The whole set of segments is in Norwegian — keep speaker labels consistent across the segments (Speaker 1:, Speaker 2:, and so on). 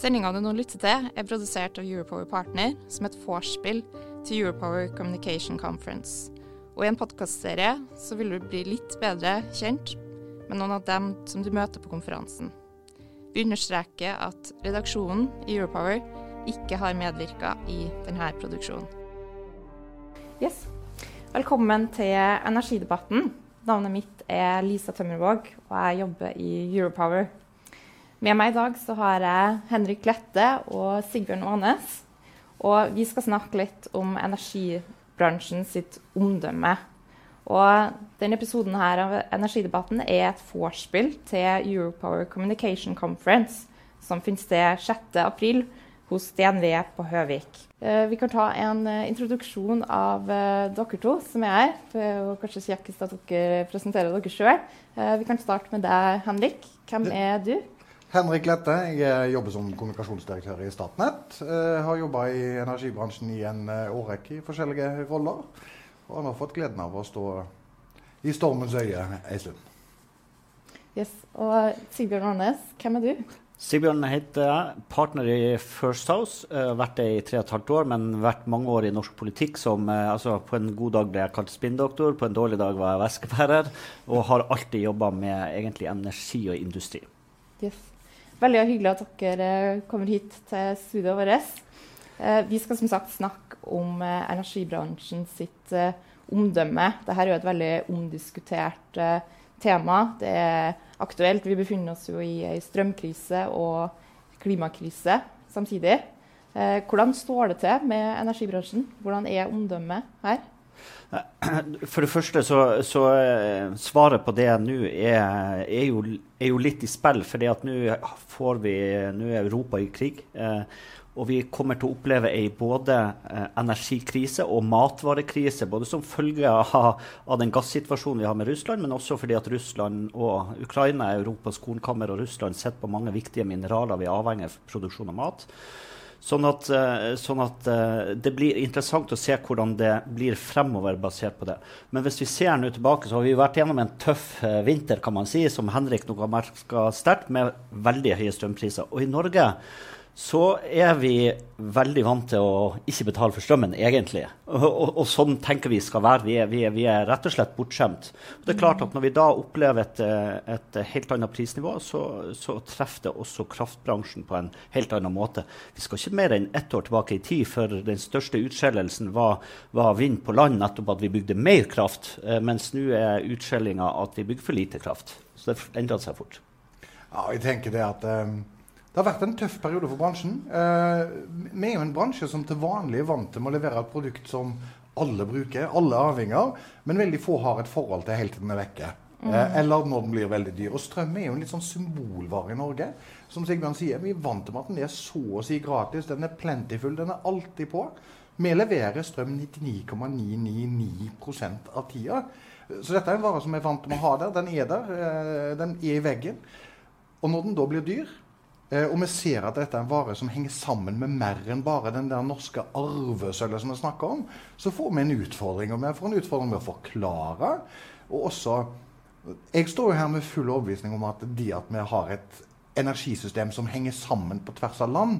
Speaker 1: Sendinga du nå lytter til, er produsert av Europower Partner som et vorspiel til Europower Communication Conference. Og i en podkastserie så vil du bli litt bedre kjent med noen av dem som du møter på konferansen. Vi understreker at redaksjonen i Europower ikke har medvirka i denne produksjonen. Yes. Velkommen til energidebatten. Navnet mitt er Lisa Tømmervåg, og jeg jobber i Europower. Med meg i dag så har jeg Henrik Lette og Sigbjørn Aanes. Og vi skal snakke litt om energibransjen sitt omdømme. Og denne episoden her av Energidebatten er et vorspiel til Europower Communication Conference, som finner sted 6.4 hos DNV på Høvik. Eh, vi kan ta en eh, introduksjon av eh, dere to som er her. Er kanskje kjekkest at dere presenterer dere sjøl. Vi kan starte med deg, Henrik. Hvem er du?
Speaker 2: Henrik Lette. Jeg jobber som kommunikasjonsdirektør i Statnett. Jeg har jobba i energibransjen i en eh, årrekke i forskjellige roller. Og har nå fått gleden av å stå i stormens øye en stund.
Speaker 1: Yes. Og Sigbjørn Arnes, hvem er du?
Speaker 3: Sigbjørn heter jeg, partner i First House. Jeg har vært det i tre og et halvt år, men vært mange år i norsk politikk som eh, altså På en god dag ble jeg kalt spinndoktor, på en dårlig dag var jeg væskebærer. Og har alltid jobba med egentlig energi og industri.
Speaker 1: Yes. Veldig hyggelig at dere eh, kommer hit til studioet vårt. Eh, vi skal som sagt snakke om eh, energibransjen sitt omdømme. Dette er jo et veldig omdiskutert tema. Det er aktuelt. Vi befinner oss jo i ei strømkrise og klimakrise samtidig. Hvordan står det til med energibransjen? Hvordan er omdømmet her?
Speaker 3: For det første så, så svaret på det nå er, er, jo, er, jo, litt i spill. For nå får vi Nå er Europa i krig. Eh, og vi kommer til å oppleve ei både eh, energikrise og matvarekrise. Både som følge av, av, den gassituasjonen vi har med Russland, men også fordi at Russland og Ukraina Europas kornkammer, og Russland sitter på mange viktige mineraler vi er avhengig av produksjon av mat. Sånn at, eh, sånn at, eh, det blir interessant å se hvordan det blir fremover basert på det. Men hvis vi ser nå tilbake, så har vi vært gjennom en tøff eh, vinter, kan man si, som Henrik nok har merka sterkt, med veldig høye strømpriser. Og i Norge så er vi veldig vant til å ikke betale for strømmen, egentlig. Og, og, og sånn tenker vi skal være. Vi er, vi er, vi er rett og slett bortskjemt. Og det er klart at Når vi da opplever et, et helt annet prisnivå, så, så, treffer det også kraftbransjen på en helt annen måte. Vi skal ikke mer enn ett år tilbake i tid før den største utskjellelsen var, var vind på land, nettopp at vi bygde mer kraft, eh, mens nå er utskjellinga at vi bygger for lite kraft. Så det endret seg fort.
Speaker 2: Ja, jeg tenker det at... Um det har vært en tøff periode for bransjen. Eh, vi er jo en bransje som til vanlig er vant til å levere et produkt som alle bruker, alle er avhengig av, men veldig få har et forhold til helt til den er vekke. Mm. Eh, eller når den blir veldig dyr. Og strøm er jo en litt sånn symbolvare i Norge. Som Sigbjørn sier, vi er vant til at den er så å si gratis. Den er plentiful, den er alltid på. Vi leverer strøm 99,999% av tida. Så dette er en vare som vi er vant til å ha der. Den er der. Eh, den er i veggen. Og når den da blir dyr, Eh, og vi ser at dette er en vare som henger sammen med mer enn bare den der norske arvesølvet som vi snakker om. Så får vi en utfordring. Og vi får en utfordring med å forklare. Og også Jeg står jo her med full overbevisning om at det at vi har et energisystem som henger sammen på tvers av land,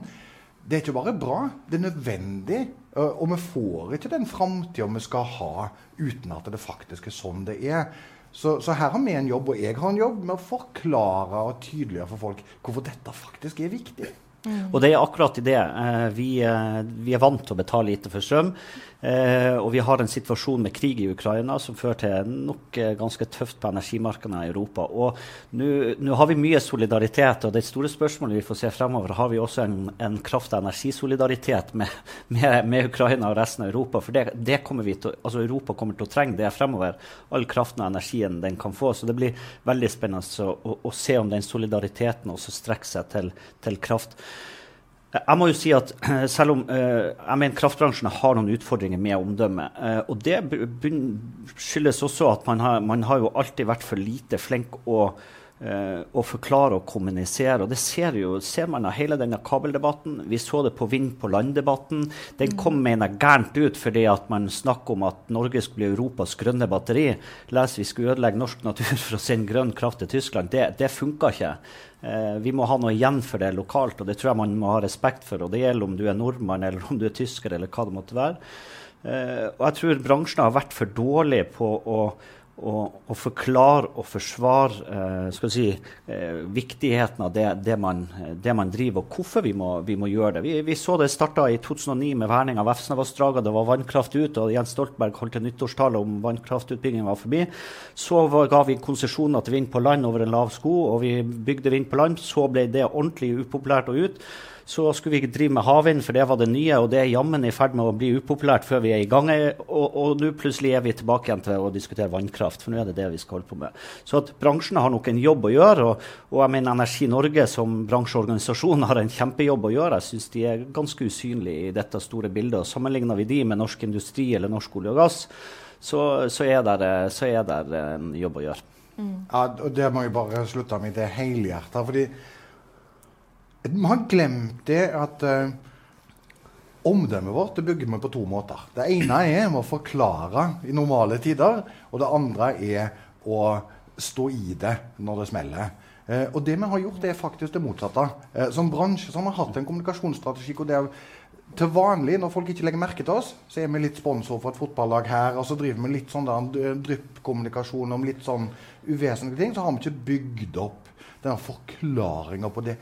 Speaker 2: det er ikke bare bra, det er nødvendig. Og vi får ikke den framtida vi skal ha uten at det faktisk er sånn det er. Så, så, her har vi en jobb, og jeg har en jobb med å forklare og tydeliggjøre for folk hvorfor dette faktisk er viktig.
Speaker 3: Mm. Og det er akkurat i det. Eh, vi, eh, vi, er vant til å betale lite for strøm. Eh, og vi har en situasjon med krig i Ukraina som fører til nok eh, ganske tøft på energimarkedene i Europa. Og nå har vi mye solidaritet, og det store spørsmålet vi får se fremover, har vi også en, en kraft- og energisolidaritet med, med, med, Ukraina og resten av Europa. For det, det kommer til, altså Europa kommer til å trenge det fremover. All kraften og energien den kan få. Så det blir veldig spennende å, å, å se om den solidariteten også strekker seg til, til kraft. Jeg må jo si at selv om eh, jeg mener kraftbransjen har noen utfordringer med omdømmet, eh, og det skyldes også at man har, man har jo alltid vært for lite flink å Uh, å forklare og kommunisere. og Det ser, jo, ser man av hele denne kabeldebatten. Vi så det på vind på land-debatten. Den kom mener gærent ut fordi at man snakker om at Norge skulle bli Europas grønne batteri. Les vi skulle ødelegge norsk natur for å sende grønn kraft til Tyskland. Det, det funka ikke. Uh, vi må ha noe igjen for det lokalt, og det tror jeg man må ha respekt for. og Det gjelder om du er nordmann eller om du er tysker eller hva det måtte være. Uh, og jeg tror bransjen har vært for dårlig på å å, forklare og forsvare eh, si, eh, viktigheten av det, det, man, det, man, driver, og hvorfor vi må, vi må gjøre det. Vi, vi så det starta i 2009 med verning av Vefsnavassdraget. Det var vannkraft ut, og Jens Stoltenberg holdt en nyttårstale om vannkraftutbyggingen var forbi. Så var, ga vi konsesjoner til vind på land over en lav sko, og vi bygde vind på land. Så ble det ordentlig upopulært og ut så skulle vi ikke drive med havvind, for det var det nye, og det er jammen i ferd med å bli upopulært før vi er i gang. Og, og nå plutselig er vi tilbake igjen til å diskutere vannkraft, for nå er det det vi skal holde på med. Så at bransjen har nok en jobb å gjøre, og, og jeg mener Energi Norge som bransjeorganisasjon har en kjempejobb å gjøre. Jeg syns de er ganske usynlige i dette store bildet. og Sammenligner vi de med norsk industri eller norsk olje og gass, så, så er det en jobb å gjøre.
Speaker 2: Mm. Ja, og Det må jeg bare slutte med det helhjertet. Vi har glemt det at uh, omdømmet vårt det bygger vi på to måter. Det ene er å forklare i normale tider, og det andre er å stå i det når det smeller. Uh, og det vi har gjort, det er faktisk det motsatte. Uh, som bransje så har vi hatt en kommunikasjonsstrategi hvor det er til vanlig, når folk ikke legger merke til oss, så er vi litt sponsor for et fotballag her, og så driver vi litt sånn dryppkommunikasjon om litt sånn uvesentlige ting. Så har vi ikke bygd opp denne forklaringa på det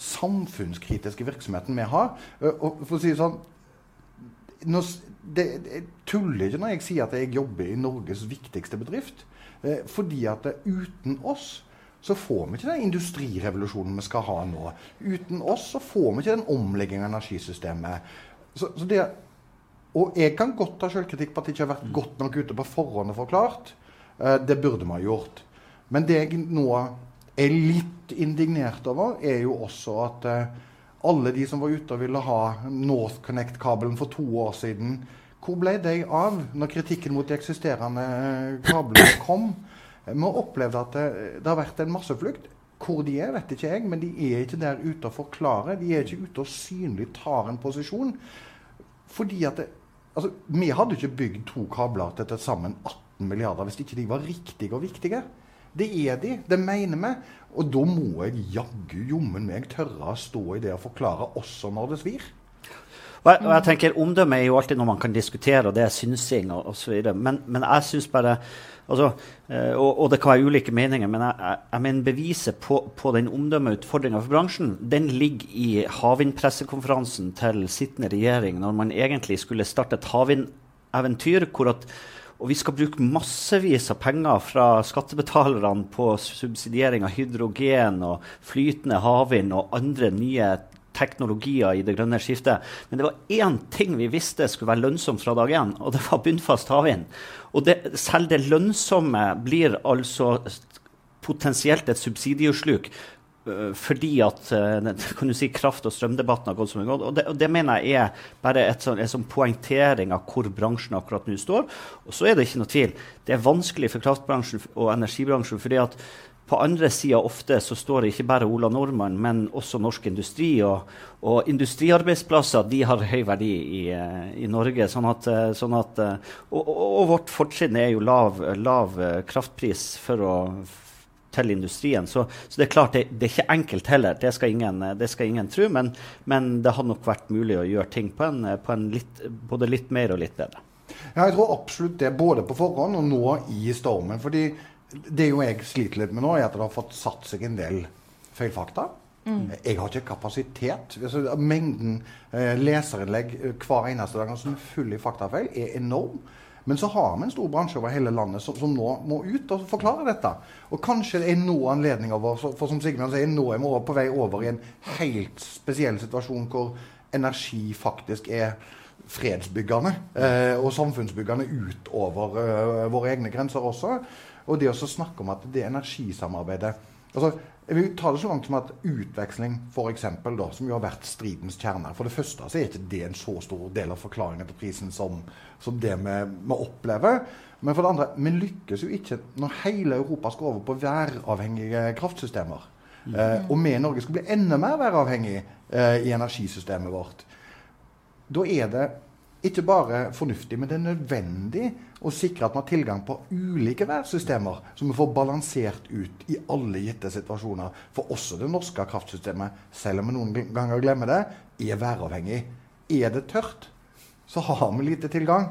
Speaker 2: samfunnskritiske virksomheten vi har. Og for å si sånn når, det, Jeg tuller ikke når jeg sier at jeg jobber i Norges viktigste bedrift. Eh, fordi at uten oss så får vi ikke den industrirevolusjonen vi skal ha nå. Uten oss så får vi ikke den omleggingen av energisystemet. Så, så det, og jeg kan godt ta selvkritikk på at det ikke har vært godt nok ute på forhånd og forklart. Eh, det burde vi ha gjort. Men det jeg nå er litt indignert over, er jo også at eh, alle de som var ute og ville ha NorthConnect-kabelen for to år siden, hvor ble de av når kritikken mot de eksisterende eh, kablene kom? Vi har opplevd at det, det har vært en masseflukt. Hvor de er, vet ikke jeg, men de er ikke der ute og forklarer. De er ikke ute og synlig tar en posisjon. Fordi at det, altså, Vi hadde ikke bygd to kabler til til sammen 18 milliarder hvis ikke de var riktige og viktige. Det er de. Det mener vi. Og da må jeg jaggu jommen meg tørre å stå i det og forklare også når det svir.
Speaker 3: Og jeg, og tenker Omdømme er jo alltid noe man kan diskutere, og det er synsing osv. Men, men jeg syns bare altså, eh, og, og, det kan være ulike meninger, men jeg, jeg, jeg mener beviset på, på den omdømmeutfordringa for bransjen den ligger i havvindpressekonferansen til sittende regjering, når man egentlig skulle starte et havvindeventyr hvor at og vi skal bruke massevis av penger fra skattebetalerne på subsidiering av hydrogen og flytende havvind og andre nye teknologier i det grønne skiftet. Men det var én ting vi visste skulle være lønnsomt fra dag én, og det var bunnfast havvind. Og det, selv det lønnsomme blir altså potensielt et subsidiesluk fordi at eh, kan du si, kraft- og strømdebatten har gått som den har gått. Og det, og det, mener jeg er bare et sånn, en sånn poengtering av hvor bransjen akkurat nå står. Og så er det ikke noe tvil. Det er vanskelig for kraftbransjen og energibransjen. fordi at på andre sida ofte så står det ikke bare Ola Nordmann, men også norsk industri. Og, og industriarbeidsplasser de har høy verdi i, eh, i Norge. Sånn at, sånn at og, og, vårt fortrinn er jo lav, lav kraftpris for å til industrien. Så, så det er klart, det, det, er ikke enkelt heller. Det skal ingen, det skal ingen tro. Men, men, det hadde nok vært mulig å gjøre ting på en, på en litt, både litt mer og litt bedre.
Speaker 2: Ja, jeg tror absolutt det, både på forhånd og nå i stormen. fordi det jo jeg sliter litt med nå, er at det har fått satt seg en del feilfakta. Mm. Jeg har ikke kapasitet. Altså, mengden eh, leserinnlegg eh, hver eneste dag som er full i faktafeil, er enorm. Men så har vi en stor bransje over hele landet som, som nå må ut og forklare dette. Og kanskje det er nå anledning over, for, som Sigmund sier, nå er vi på vei over i en helt spesiell situasjon hvor energi faktisk er fredsbyggende eh, og samfunnsbyggende utover eh, våre egne grenser også. Og det å snakke om at det energisamarbeidet altså jeg vil ta det så langt som at utveksling, for eksempel, da, som jo har vært stridens kjerne For det første så er ikke det en så stor del av forklaringen til prisen som, som det vi, vi, opplever. Men for det andre, vi lykkes jo ikke når hele Europa skal over på væravhengige kraftsystemer. Mm. Eh, og vi i Norge skal bli enda mer væravhengig eh, i energisystemet vårt. Da er det ikke bare fornuftig, men det er nødvendig å sikre at vi har tilgang på ulike værsystemer, så vi får balansert ut i alle gitte situasjoner. For også det norske kraftsystemet, selv om vi noen ganger glemmer det, er væravhengig. Er det tørt, så har vi lite tilgang.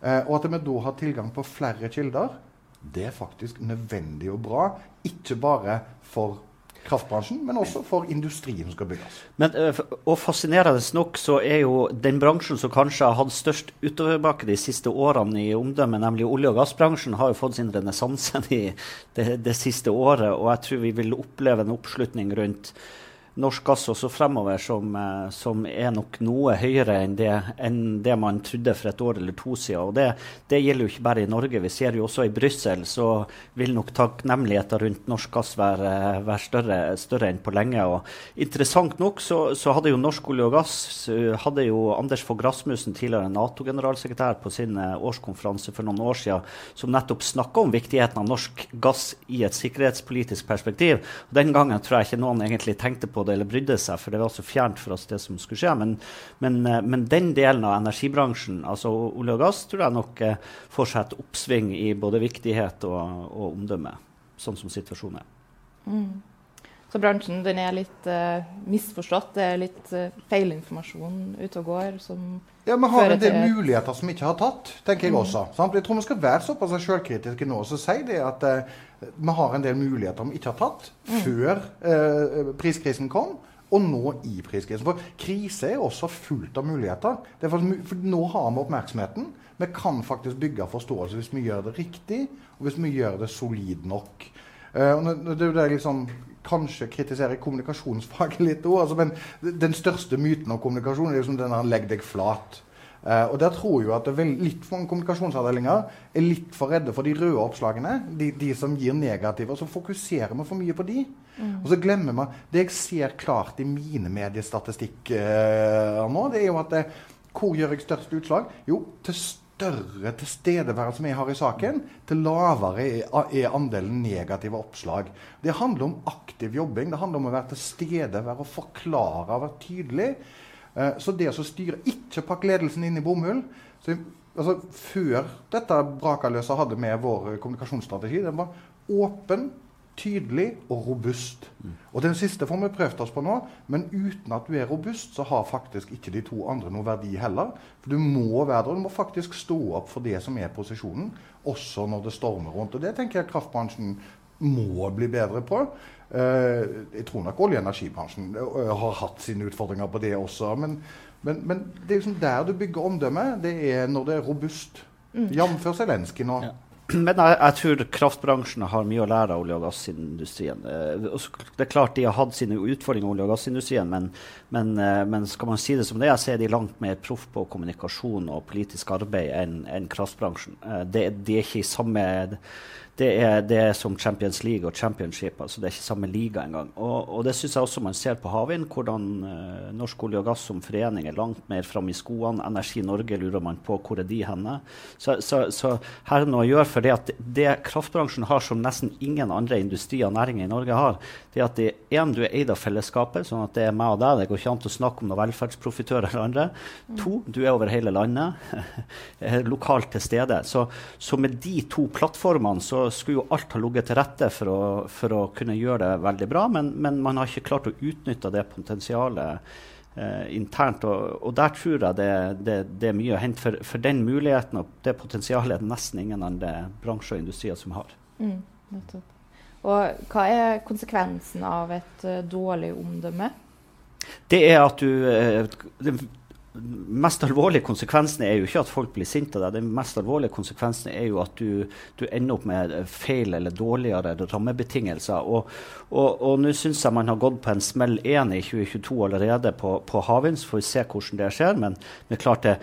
Speaker 2: Eh, og at vi da har tilgang på flere kilder, det er faktisk nødvendig og bra. Ikke bare for kraftbransjen, men også for industrien som skal bygges.
Speaker 3: Men, eh, og Fascinerende nok så er jo den bransjen som kanskje har hatt størst utoverbakke de siste årene i omdømmet, nemlig olje- og gassbransjen, har jo fått sin renessanse det, det siste året. Og jeg tror vi vil oppleve en oppslutning rundt norsk gass også fremover som, eh, som, er nok noe høyere enn det, enn det, man trodde for et år eller to siden. Og det, det, gjelder jo ikke bare i Norge. Vi ser jo også i Brussel så vil nok takknemligheten rundt norsk gass være, være større, større, enn på lenge. Og interessant nok så, så, hadde jo Norsk olje og gass hadde jo Anders Fogh Rasmussen, tidligere Nato-generalsekretær, på sin eh, årskonferanse for noen år siden, som nettopp snakka om viktigheten av norsk gass i et sikkerhetspolitisk perspektiv. Og den gangen tror jeg ikke noen egentlig tenkte på det eller brydde seg, for det var så fjernt for oss det som skulle skje. Men, men, eh, men den delen av energibransjen, altså olje og gass, tror jeg nok eh, får seg et oppsving i både viktighet og, og omdømme, sånn som situasjonen er. Mm.
Speaker 1: Så bransjen den er litt uh, misforstått. Det er litt uh, feilinformasjon ute og går. som
Speaker 2: Ja, Vi har en del muligheter som vi ikke har tatt, tenker jeg mm. også. Sant? Jeg tror vi skal være såpass selvkritiske nå og si det at uh, vi har en del muligheter vi ikke har tatt mm. før eh, priskrisen kom. Og nå i priskrisen. For krise er også fullt av muligheter. For, for, nå har vi oppmerksomheten. Vi kan faktisk bygge forståelse hvis vi gjør det riktig, og hvis vi gjør det solid nok. Uh, det, det jeg liksom, Kanskje kritiserer kommunikasjonsfaget litt òg, altså, men den største myten om kommunikasjon er liksom denne 'legg deg flat'. Uh, og der tror jeg at litt for kommunikasjonsavdelinger er litt for redde for de røde oppslagene. De, de som gir negative. Og så fokuserer vi for mye på de. Mm. Og så glemmer vi Det jeg ser klart i mine mediestatistikk uh, nå, det er jo at det, hvor gjør jeg størst utslag? Jo, til større tilstedeværelse jeg har i saken, til lavere er andelen negative oppslag. Det handler om aktiv jobbing. Det handler om å være til stede, være å forklare, være tydelig. Eh, så det som styrer Ikke pakk ledelsen inn i bomull. Så, altså, før dette brakaløse hadde med vår kommunikasjonsstrategi, den var åpen, tydelig og robust. Og Den siste får vi prøvd oss på nå, men uten at du er robust, så har faktisk ikke de to andre noe verdi heller. For Du må være der, du må faktisk stå opp for det som er posisjonen, også når det stormer rundt. Og Det tenker jeg kraftbransjen må bli bedre på. Eh, jeg tror nok olje- og energibransjen eh, har hatt sine utfordringer på det også. Men, men, men det er liksom der du bygger omdømme. Det er når det er robust. Mm. Jf. Zelenskyj nå. Ja.
Speaker 3: Men jeg, jeg, tror kraftbransjen har mye å lære av olje- og gassindustrien. Eh, det er klart De har hatt sine utfordringer, olje- og gassindustrien, men, men, men, skal man si det som det er, så er de langt mer proff på kommunikasjon og politisk arbeid enn en kraftbransjen. Det, de er ikke i samme det er, det er, som Champions League og Championship. altså Det er ikke samme liga engang. Og, og det syns jeg også man ser på havvind, hvordan uh, Norsk olje og gass som forening er langt mer framme i skoene. Energi Norge lurer man på hvor er de henne. Så, så, så her er noe å gjøre for det at det kraftbransjen har som nesten ingen andre industrier og næringer i Norge har, det er at det en, du er eid av fellesskapet, sånn at det er meg og deg. Det går ikke an å snakke om noen velferdsprofitører eller andre. Mm. To, du er over hele landet, lokalt til stede. Så, så med de to plattformene så skulle jo alt ha ligget til rette for å, for å, kunne gjøre det veldig bra, men, men, man har ikke klart å utnytte det potensialet eh, internt. Og, og, der tror jeg det, det, det er mye å hente. For, for, den muligheten og det potensialet er det nesten ingen andre bransjer og industrier som har. Mm,
Speaker 1: Og hva er konsekvensen av et uh, dårlig omdømme?
Speaker 3: Det er at du det, mest alvorlige konsekvensen er jo ikke at folk blir sinte av deg. Den mest alvorlige konsekvensen er jo at du, du ender opp med feil eller dårligere rammebetingelser. Og, og, og nå syns jeg man har gått på en smell én i 2022 allerede på, på havvind. Så får vi se hvordan det skjer. Men det er klart det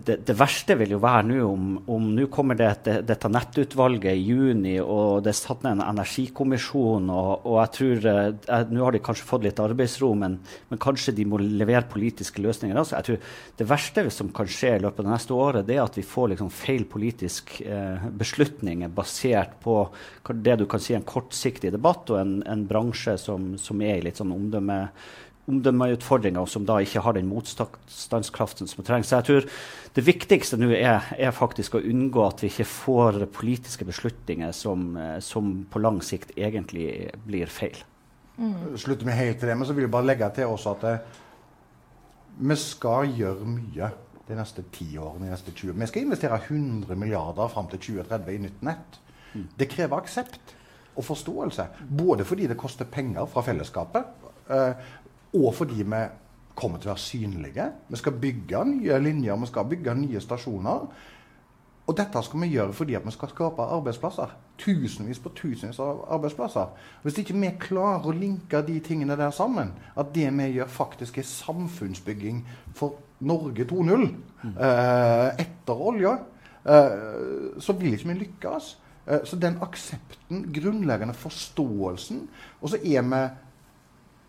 Speaker 3: det, det, verste vil jo være nå om, nå kommer det, det, dette nettutvalget i juni, og det er satt ned en energikommisjon, og, og jeg tror eh, Nå har de kanskje fått litt arbeidsro, men, men, kanskje de må levere politiske løsninger. Altså, jeg tror Det verste som kan skje i løpet av det neste året, det er at vi får liksom feil politiske eh, beslutninger basert på det du kan si en kortsiktig debatt, og en, en bransje som, som er i litt sånn omdømme omdømmeutfordringer som da ikke har den motstandskraften som trengs. Så jeg tror det viktigste nå er, er, faktisk å unngå at vi ikke får politiske beslutninger som, eh, som på lang sikt egentlig blir feil.
Speaker 2: Mm. Slutter vi helt til det, men så vil jeg bare legge til også at eh, vi skal gjøre mye de neste ti årene. de neste 20. Vi skal investere 100 milliarder fram til 2030 i nytt nett. Mm. Det krever aksept og forståelse. Både fordi det koster penger fra fellesskapet, uh, og fordi vi kommer til å være synlige. Vi skal bygge nye linjer, vi skal bygge nye stasjoner. Og dette skal vi gjøre fordi vi skal skape arbeidsplasser. Tusenvis på tusenvis av arbeidsplasser. Hvis ikke vi klarer å linke de tingene der sammen, at det vi gjør faktisk er samfunnsbygging for Norge 2.0 mm. eh, etter olja, eh, så vil ikke vi lykkes. Eh, så den aksepten, grunnleggende forståelsen Og så er vi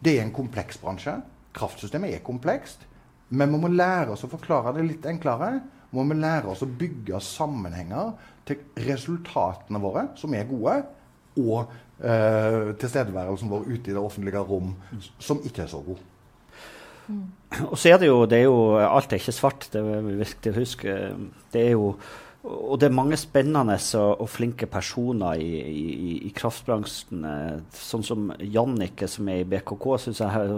Speaker 2: det er en kompleks bransje. Kraftsystemet er komplekst. Men vi må lære oss å forklare det litt enklere. Vi må lære oss å bygge sammenhenger til resultatene våre, som er gode, og eh, tilstedeværelsen vår ute i det offentlige rom, som ikke er så god.
Speaker 3: Mm. Og så er det jo, det er jo Alt er ikke svart, det er viktig å huske. Det er jo og det er mange spennende og, flinke personer i, i, i, kraftbransjen. Sånn som Jannicke, som er i BKK, syns jeg,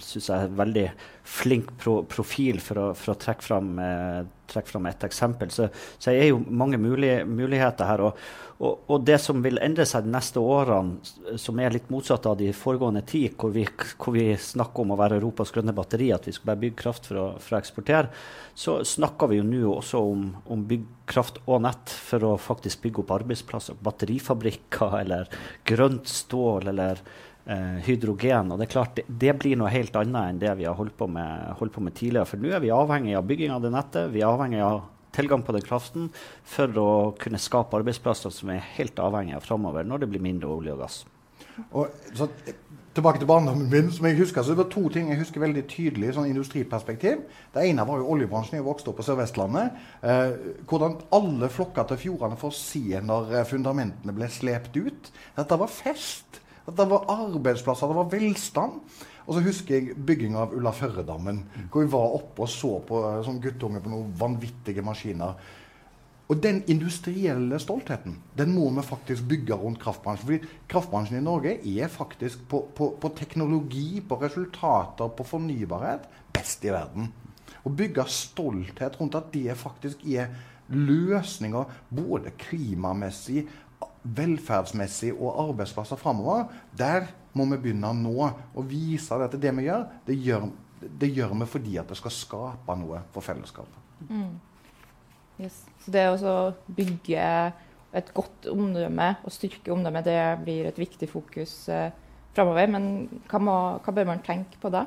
Speaker 3: synes jeg er veldig flink pro, profil for å, for å trekke, fram, eh, trekke, fram, et eksempel. Så, så er jo mange mulige, muligheter her. Og, og, og, det som vil endre seg de neste årene, som er litt motsatt av de foregående ti, hvor hvor vi snakker om å være Europas grønne batteri, at vi skal bare bygge kraft for å, for å eksportere, så snakker vi jo nå også om, om kraft og nett for å faktisk bygge opp arbeidsplasser. Batterifabrikker eller grønt stål eller eh, hydrogen. Og det er klart, det, det, blir noe helt annet enn det vi har holdt på med, holdt på med tidligere. For nå er vi avhengig av bygging av det nettet. Vi er avhengig av tilgang på den kraften for å kunne skape arbeidsplasser som er helt avhengige av framover når det blir mindre olje og gass.
Speaker 2: Og, så, tilbake til barndommen min, som jeg husker, så det var to ting jeg husker veldig tydelig i sånn industriperspektiv. Det ene var jo oljebransjen. Jeg vokste opp på Sør-Vestlandet. Eh, hvordan alle flokka til fjordene for å se når eh, fundamentene ble slept ut. Dette var fest. Dette var arbeidsplasser. Det var velstand. Og så husker jeg bygginga av Ulla Førredammen. Hvor vi var oppe og så på eh, som guttunge på noen vanvittige maskiner. Og den industrielle stoltheten den må vi faktisk bygge rundt kraftbransjen. Fordi kraftbransjen i Norge er faktisk på, på, på teknologi, på resultater, på fornybarhet best i verden. Å bygge stolthet rundt at det faktisk er løsninger både klimamessig, velferdsmessig og arbeidsplasser framover, der må vi begynne nå. å vise at det vi gjør, det gjør, det gjør vi fordi at det skal skape noe for fellesskapet. Mm.
Speaker 1: Yes. Så det å bygge et godt omdømme og styrke omdømmet, det blir et viktig fokus eh, framover. Men hva, må, hva, bør man tenke på da?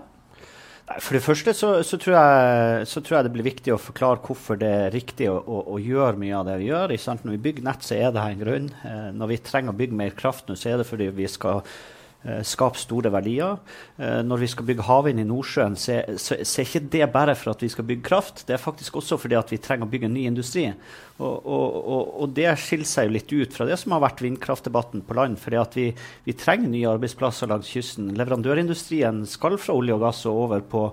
Speaker 3: For det første så, så, tror jeg, så, tror jeg, det blir viktig å forklare hvorfor det er riktig å, å, å gjøre mye av det vi gjør. Når vi bygger nett, så er det en grunn. Eh, når vi trenger å bygge mer kraft nå, så er det fordi vi skal Eh, skape store verdier. Eh, når vi skal bygge havvind i Nordsjøen, så, er ikke det bare for at vi skal bygge kraft, det er faktisk også fordi at vi trenger å bygge en ny industri. Og, og, og, og, det skiller seg jo litt ut fra det som har vært vindkraftdebatten på land. fordi at vi, vi, trenger nye arbeidsplasser langs kysten. Leverandørindustrien skal fra olje og gass og over på,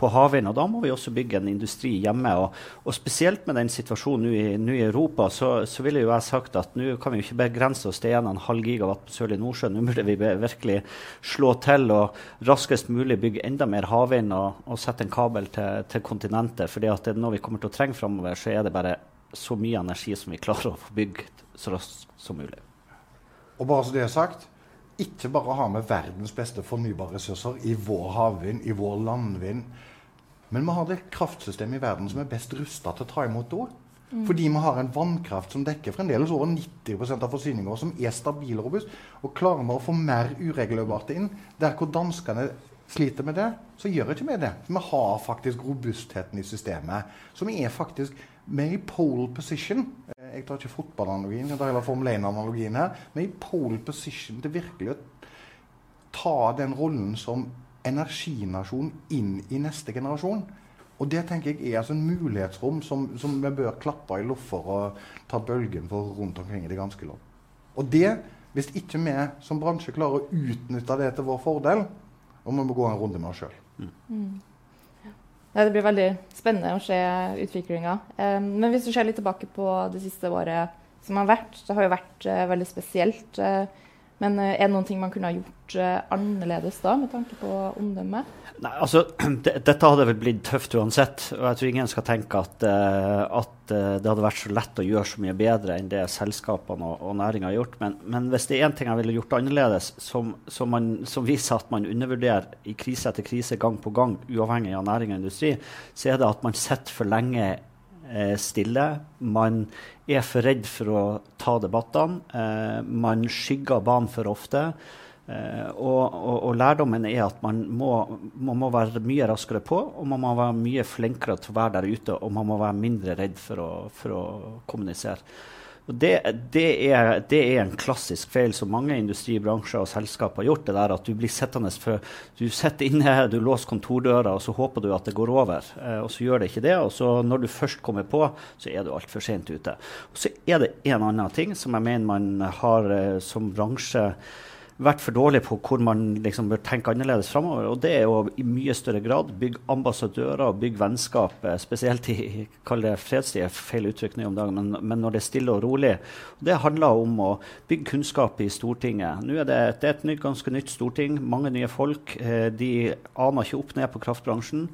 Speaker 3: på havvind. Og da må vi også bygge en industri hjemme. Og, spesielt med den situasjonen nå i, nå i Europa, så, så ville jo jeg sagt at nå kan vi jo ikke begrense oss til 1,5 gigawatt på sørlig Nordsjø. Nå burde vi virkelig slå til og raskest mulig bygge enda mer havvind og, og sette en kabel til, til kontinentet. fordi at det er noe vi kommer til å trenge framover, så er det bare så mye energi som vi klarer å få bygd så raskt som mulig.
Speaker 2: Og bare så det er sagt, ikke bare har vi verdens beste fornybare ressurser i vår havvind, i vår landvind, men vi har det kraftsystemet i verden som er best rusta til å ta imot det òg. Mm. Fordi vi har en vannkraft som dekker fremdeles over 90% av forsyninga, som er stabil og robust. Og klarer vi å få mer uregulerbart inn, der hvor danskene sliter med det, så gjør ikke vi det. Vi har faktisk robustheten i systemet. Så vi er faktisk med i pole position. Jeg tar ikke fotballanalogien, jeg tar heller Formel 1-analogien her. Er i pole position til virkelig å ta den rollen som energinasjon inn i neste generasjon. Og det tenker jeg er altså en mulighetsrom som, som, vi bør klappe i loffer og ta bølgen for rundt omkring i det ganske land. Og det, hvis ikke vi som bransje klarer å utnytte det til vår fordel, da må vi gå en runde med oss sjøl. Mm.
Speaker 1: Mm. Ja, det blir veldig spennende å se utviklinga. Um, men hvis du ser litt tilbake på det siste året som har vært, det har jo vært uh, veldig spesielt. Uh, men uh, er det noen ting man kunne ha gjort annerledes da, med tanke på omdømmet?
Speaker 3: Nei, altså, Dette hadde vel blitt tøft uansett. og Jeg tror ingen skal tenke at, uh, at det hadde vært så lett å gjøre så mye bedre enn det selskapene og, og næringa har gjort. Men, men, hvis det er én ting jeg ville gjort annerledes, som, som, man, som, viser at man undervurderer i krise etter krise gang på gang, uavhengig av næring og industri, så er det at man sitter for lenge eh, stille. Man er for redd for å ta debattene. Eh, man skygger banen for ofte. Uh, og, og, og, lærdommen er at man må, man må, være mye raskere på, og man må være mye flinkere til å være der ute, og man må være mindre redd for å, for å kommunisere. Det, det, er, det, er, en klassisk feil som mange industribransjer og selskaper har gjort. det der At du blir sittende for Du sitter inne, du låser kontordøra, og så håper du at det går over. Eh, og så gjør det ikke det. Og så når du først kommer på, så er du altfor sent ute. Og så er det en annen ting som jeg mener man har eh, som bransje vært for dårlig på hvor man liksom bør tenke annerledes framover. Og det er å i mye større grad bygge ambassadører og bygge vennskap, eh, spesielt i kall det fredstid, feil uttrykk nå om dagen, men, men, når det er stille og rolig. Det handler om å bygge kunnskap i Stortinget. Nå er det, det er et nytt, ganske nytt storting, mange nye folk. Eh, de aner ikke opp ned på kraftbransjen.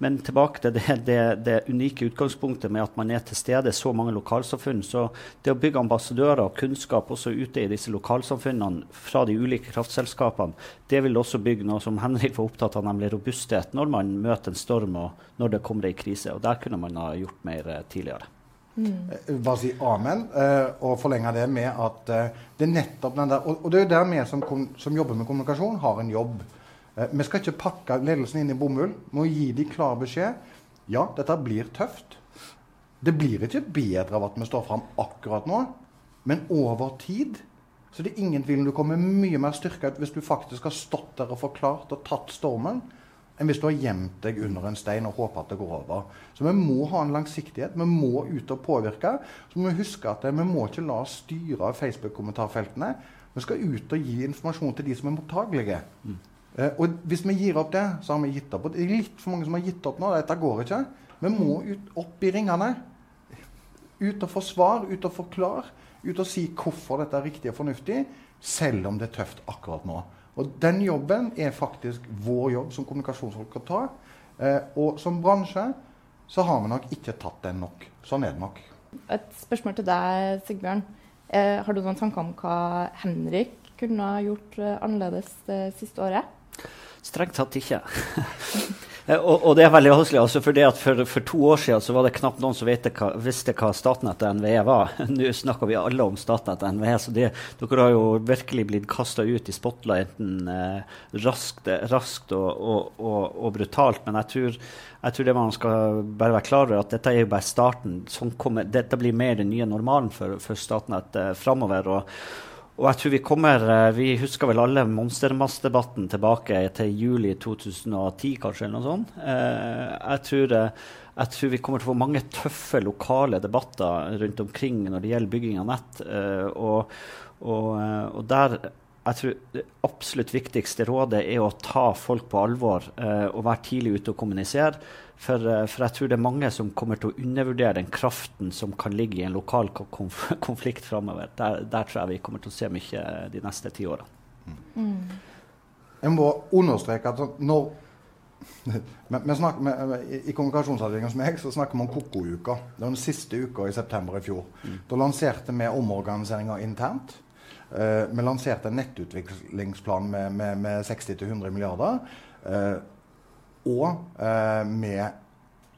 Speaker 3: Men tilbake til det, det, det, unike utgangspunktet med at man er til stede så mange lokalsamfunn. Så det å bygge ambassadører og kunnskap også ute i disse lokalsamfunnene fra de ulike kraftselskapene, det vil også bygge noe som Henrik var opptatt av, nemlig robusthet når man møter en storm og når det kommer ei krise. Og der kunne man ha gjort mer eh, tidligere.
Speaker 2: Mm. Bare si amen, uh, og forlenge det med at det er nettopp den der Og, det er jo der vi som, som jobber med kommunikasjon, har en jobb. Eh, vi skal ikke pakke ledelsen inn i bomull. Vi må gi dem klar beskjed. Ja, dette blir tøft. Det blir ikke bedre av at vi står fram akkurat nå, men over tid så det er ingen tvil om du kommer mye mer styrka ut hvis du faktisk har stått der og forklart og tatt stormen, enn hvis du har gjemt deg under en stein og håper at det går over. Så vi må ha en langsiktighet. Vi må ut og påvirke. Så må vi huske at vi må ikke la oss styre av Facebook-kommentarfeltene. Vi skal ut og gi informasjon til de som er mottagelige. Mm. Eh, og hvis vi gir opp det, så har vi gitt opp. Og det er litt for mange som har gitt opp nå. Dette går ikke. Vi må ut, opp i ringene. Ut og få svar. ut og forklare. Ut og si hvorfor dette er riktig og fornuftig, selv om det er tøft akkurat nå. Og den jobben er faktisk vår jobb som kommunikasjonsfolk å ta. Eh, og som bransje så har vi nok ikke tatt den nok. Sånn er det nok.
Speaker 1: Et spørsmål til deg, Sigbjørn. Eh, har du noen tanker om hva Henrik kunne ha gjort eh, annerledes det siste året?
Speaker 3: Strengt tatt ikke. Eh, og, og, det er veldig vanskelig. Altså for, for, for, to år siden så var det knapt noen som hva, visste hva Statnett og NVE var. Nå snakker vi alle om Statnett og NVE, så det, dere har jo virkelig blitt kasta ut i spotlighten eh, raskt, raskt og, og, og, brutalt. Men jeg tror, jeg tror, det man skal bare være klar over, at dette er jo bare starten. Sånn kommer, dette blir mer den nye normalen for, for Statnett eh, framover. Og, og jeg tror Vi kommer, eh, vi husker vel alle monstermassdebatten tilbake til juli 2010, kanskje? eller noe sånt. Eh, jeg tror, eh, jeg tror, vi kommer til å få mange tøffe lokale debatter rundt omkring når det gjelder bygging av nett. Og, og, og der jeg tror Det absolutt viktigste rådet er å ta folk på alvor og være tidlig ute og kommunisere. For, eh, for, jeg tror det er mange som kommer til å undervurdere den kraften som kan ligge i en lokal konf konflikt framover. Der, der, tror jeg vi kommer til å se mye de neste ti årene. Mm.
Speaker 2: Jeg må understreke at når vi snakker med, I kommunikasjonsavdelingen som jeg, så snakker vi om Koko-uka. Det var den siste uka i september i fjor. Mm. Da lanserte vi omorganiseringa internt. Uh, vi lanserte en nettutviklingsplan med, med, med 60-100 milliarder. Uh, og uh, vi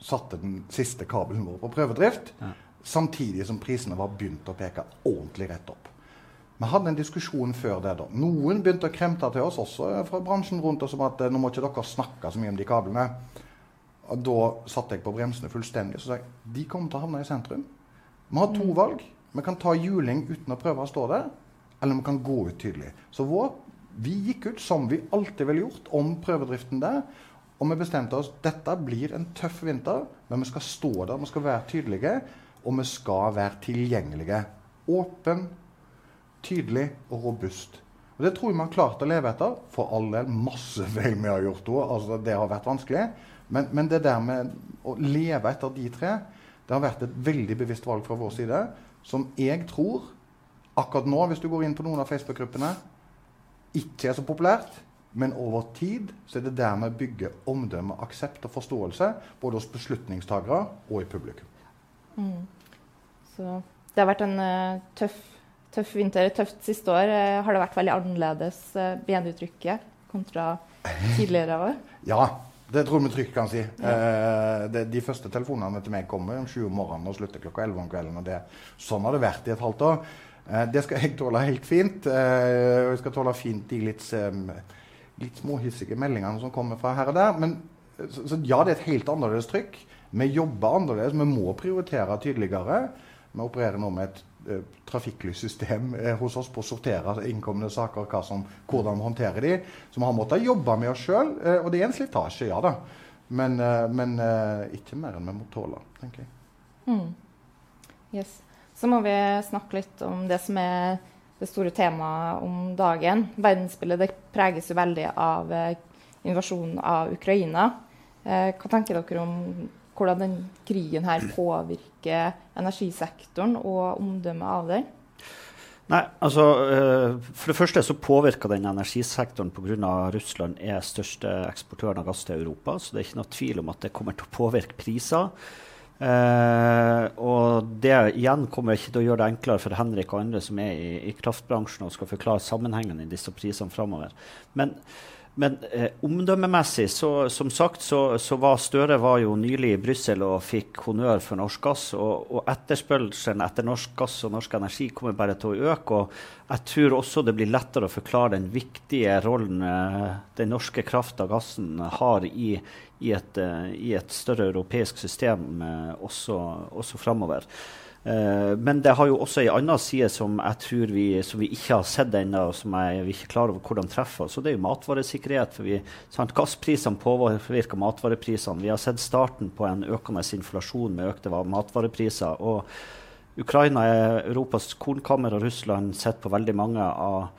Speaker 2: satte den siste kabelen vår på prøvedrift. Ja. Samtidig som prisene var begynt å peke ordentlig rett opp. Vi hadde en diskusjon før det. da. Noen begynte å kremte til oss også fra bransjen rundt oss om at nå må ikke dere snakke så mye om de kablene. Og Da satte jeg på bremsene fullstendig og sa jeg, de kommer til å havne i sentrum. Vi har to mm. valg. Vi kan ta juling uten å prøve å stå der, eller vi kan gå ut tydelig. Så vår, vi gikk ut som vi alltid ville gjort om prøvedriften der. Og vi bestemte oss dette blir en tøff vinter, men vi skal stå der, vi skal være tydelige, og vi skal være tilgjengelige. Åpen, tydelig og robust. Og Det tror jeg vi har klart å leve etter. For all del masse feil vi har gjort. Altså, det har vært vanskelig. Men, men, det der med å leve etter de tre, det har vært et veldig bevisst valg fra vår side. Som jeg tror akkurat nå, hvis du går inn på noen av Facebook-gruppene, ikke er så populært. Men over tid så er det der vi bygger omdømme, aksept og forståelse. Både hos beslutningstagere og i publikum. Mm.
Speaker 1: Så det har vært en uh, tøff, tøff, vinter. Tøft siste år. Uh, har det vært veldig annerledes uh, benuttrykket kontra tidligere år?
Speaker 2: ja, det tror jeg vi trygt kan si. Ja. Det, de første telefonene til meg kommer om sju om morgenen og slutter klokka elleve om kvelden. og det, Sånn har det vært i et halvt år. Det skal jeg tåle helt fint. og jeg skal tåle fint de litt litt småhissige meldingene som kommer fra her og der. Men så, så ja, det er et helt annerledes trykk. Vi jobber annerledes. Vi må prioritere tydeligere. Vi opererer nå med et trafikklyssystem hos oss på å sortere innkomne saker, som, hvordan vi håndterer de. Så vi har måttet jobbe med oss sjøl. Og det er en slitasje, ja da. Men, men ikke mer enn vi må tåle, tenker jeg.
Speaker 1: Mm. Yes. Så må vi snakke litt om det som er det store temaet om dagen. Verdensbildet preges jo veldig av eh, invasjonen av Ukraina. Eh, hva tenker dere om hvordan den krigen her påvirker energisektoren og omdømmet av den?
Speaker 3: Nei, altså eh, For det første så påvirker den energisektoren pga. Russland er største eksportøren av gass til Europa. Så det er ikke noe tvil om at det kommer til å påvirke priser. Uh, og det igjen kommer ikke til å gjøre det enklere for Henrik og andre som er i, i kraftbransjen og skal forklare sammenhengen i disse prisene framover. Men, men eh, omdømmemessig, så, som sagt, så, så, var Støre var jo nylig i Brussel og fikk honnør for norsk gass. Og, og etterspørselen etter norsk gass og norsk energi kommer bare til å øke. Og jeg tror også det blir lettere å forklare den viktige rollen eh, den norske krafta gassen har i, i et, eh, i et større europeisk system eh, også, også framover. Uh, men det har jo også en annen side som jeg tror vi, vi ikke har sett ennå, og som jeg, vi ikke er klar over hvordan treffer. Så det er jo matvaresikkerhet. for vi, sant, Gassprisene påvirker matvareprisene. Vi har sett starten på en økende inflasjon med økte matvarepriser. og Ukraina er Europas kornkammer, og Russland sitter på veldig mange av,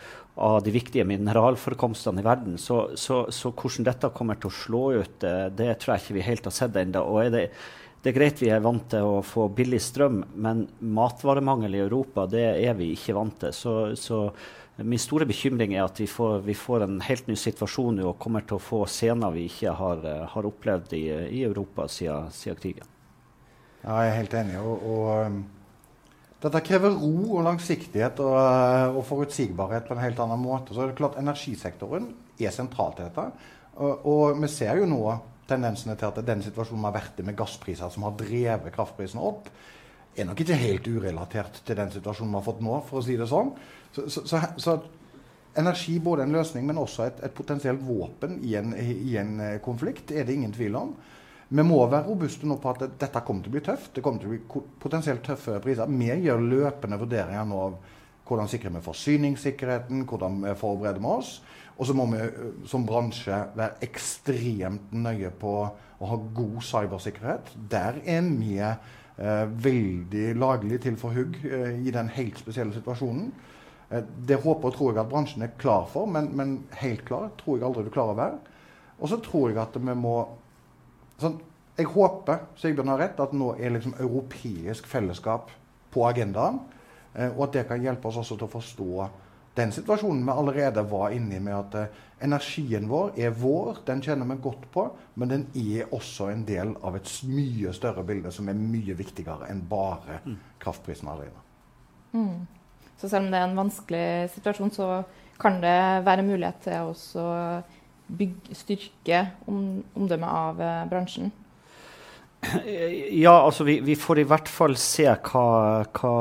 Speaker 3: av de viktige mineralforekomstene i verden. Så, så, så, hvordan dette kommer til å slå ut, det, det tror jeg ikke vi helt har sett ennå. Det, er greit vi er vant til å få billig strøm, men matvaremangel i Europa det er vi ikke vant til. Så, så min store bekymring er at vi får, vi får, en helt ny situasjon og kommer til å få scener vi ikke har, har opplevd i, i Europa siden, siden, krigen.
Speaker 2: Ja, jeg er helt enig. og, og um, dette krever ro og langsiktighet og, eh, og, forutsigbarhet på en helt annen måte. Så er det klart Energisektoren er sentralt til dette. Og, og, vi ser jo nå tendensene til at den situasjonen vi har vært i med gasspriser som har drevet kraftprisene opp, er nok ikke helt urelatert til den situasjonen vi har fått nå, for å si det sånn. Så, så, så, så energi både en løsning, men også et, et potensielt våpen i en, i en eh, konflikt, er det ingen tvil om. Vi må være robuste nå på at dette kommer til å bli tøft. Det kommer til å bli potensielt tøffe priser. Vi gjør løpende vurderinger nå av hvordan sikrer vi forsyningssikkerheten, hvordan vi forbereder vi oss. Og så må vi som bransje være ekstremt nøye på å ha god cybersikkerhet. Der er vi eh, veldig laglig til for hugg eh, i den helt spesielle situasjonen. Eh, det håper og tror jeg at bransjen er klar for, men, men helt klar tror jeg aldri du klarer å være. Og så tror jeg at vi må Sånn, jeg håper Sigbjørn har rett, at nå er liksom europeisk fellesskap på agendaen. Eh, og at det kan hjelpe oss også til å forstå den situasjonen vi allerede var inne i, med at eh, energien vår er vår, den kjenner vi godt på, men den er også en del av et mye større bilde som er mye viktigere enn bare mm. kraftprisen alene.
Speaker 1: Mm. Så selv om det er en vanskelig situasjon, så kan det være mulighet til å bygge, styrke om, omdømmet av eh, bransjen.
Speaker 3: Ja, altså vi, vi, får i hvert fall se hva, hva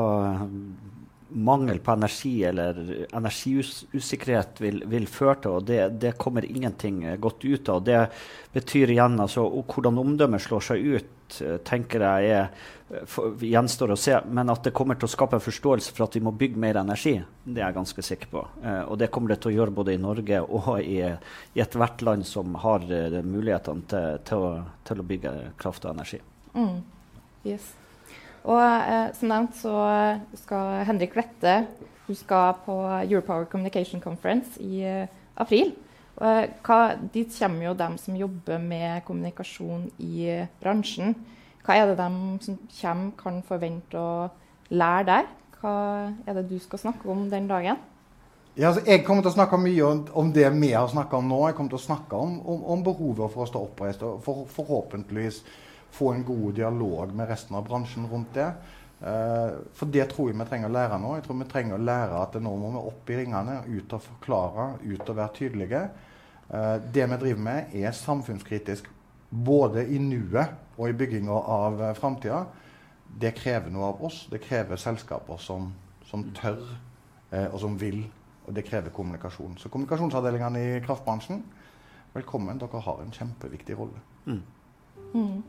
Speaker 3: mangel på energi eller energiusikkerhet vil, vil føre til. og det, det, kommer ingenting godt ut av. Det betyr igjen altså, Hvordan omdømmet slår seg ut, eh, tenker jeg er, for, gjenstår å se. Men at det kommer til å skape en forståelse for at vi må bygge mer energi, det er jeg ganske sikker på. Eh, og det kommer det til å gjøre både i Norge og i, i ethvert land som har mulighetene til, til, å, til, å, bygge kraft og energi.
Speaker 1: Mm. Yes. Og eh, som nevnt så skal Henrik Lette hun skal på Europower Communication Conference i eh, april. Og, hva, dit kommer jo dem som jobber med kommunikasjon i eh, bransjen. Hva er det de som kommer, kan forvente å lære der? Hva er det du skal snakke om den dagen?
Speaker 2: Ja, altså, jeg kommer til å snakke mye om, om det vi har snakka om nå. Jeg kommer til å snakke om, om, om behovet for å stå oppreist og for, forhåpentligvis få en god dialog med resten av bransjen rundt det. Uh, for det tror jeg vi trenger å lære nå. Jeg tror vi trenger å lære at nå må vi opp i ringene, ut og forklare, ut og være tydelige. Uh, det vi driver med, er samfunnskritisk både i nuet og i bygginga av uh, framtida. Det krever noe av oss. Det krever selskaper som, som tør, uh, og som vil. Og det krever kommunikasjon. Så kommunikasjonsavdelingene i kraftbransjen, velkommen. Dere har en kjempeviktig rolle. Mm.
Speaker 1: Mm.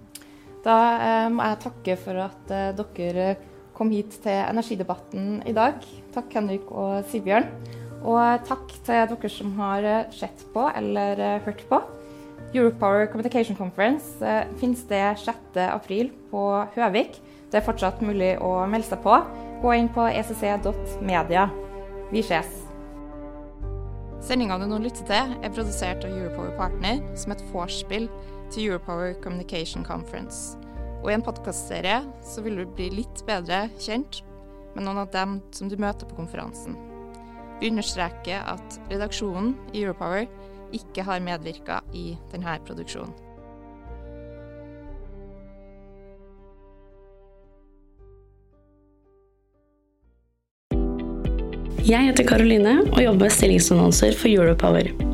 Speaker 1: Da eh, må jeg takke for at eh, dere kom hit til energidebatten i dag. Takk, Henrik og Sigbjørn. Og takk til dere som har eh, sett på eller hørt på. Europower Communication Conference eh, finnes det 6.4 på Høvik. Det er fortsatt mulig å melde seg på. Gå inn på ecc.media. Vi ses. Sendinga du nå lytter til, er produsert av Europower Partner som et vorspiel til Europower Communication Conference. Og i en podkastserie så vil du bli litt bedre kjent med noen av dem som du møter på konferansen. Vi understreker at redaksjonen i Europower ikke har medvirka i denne produksjonen.
Speaker 4: Jeg heter Karoline og jobber med stillingsannonser for Europower.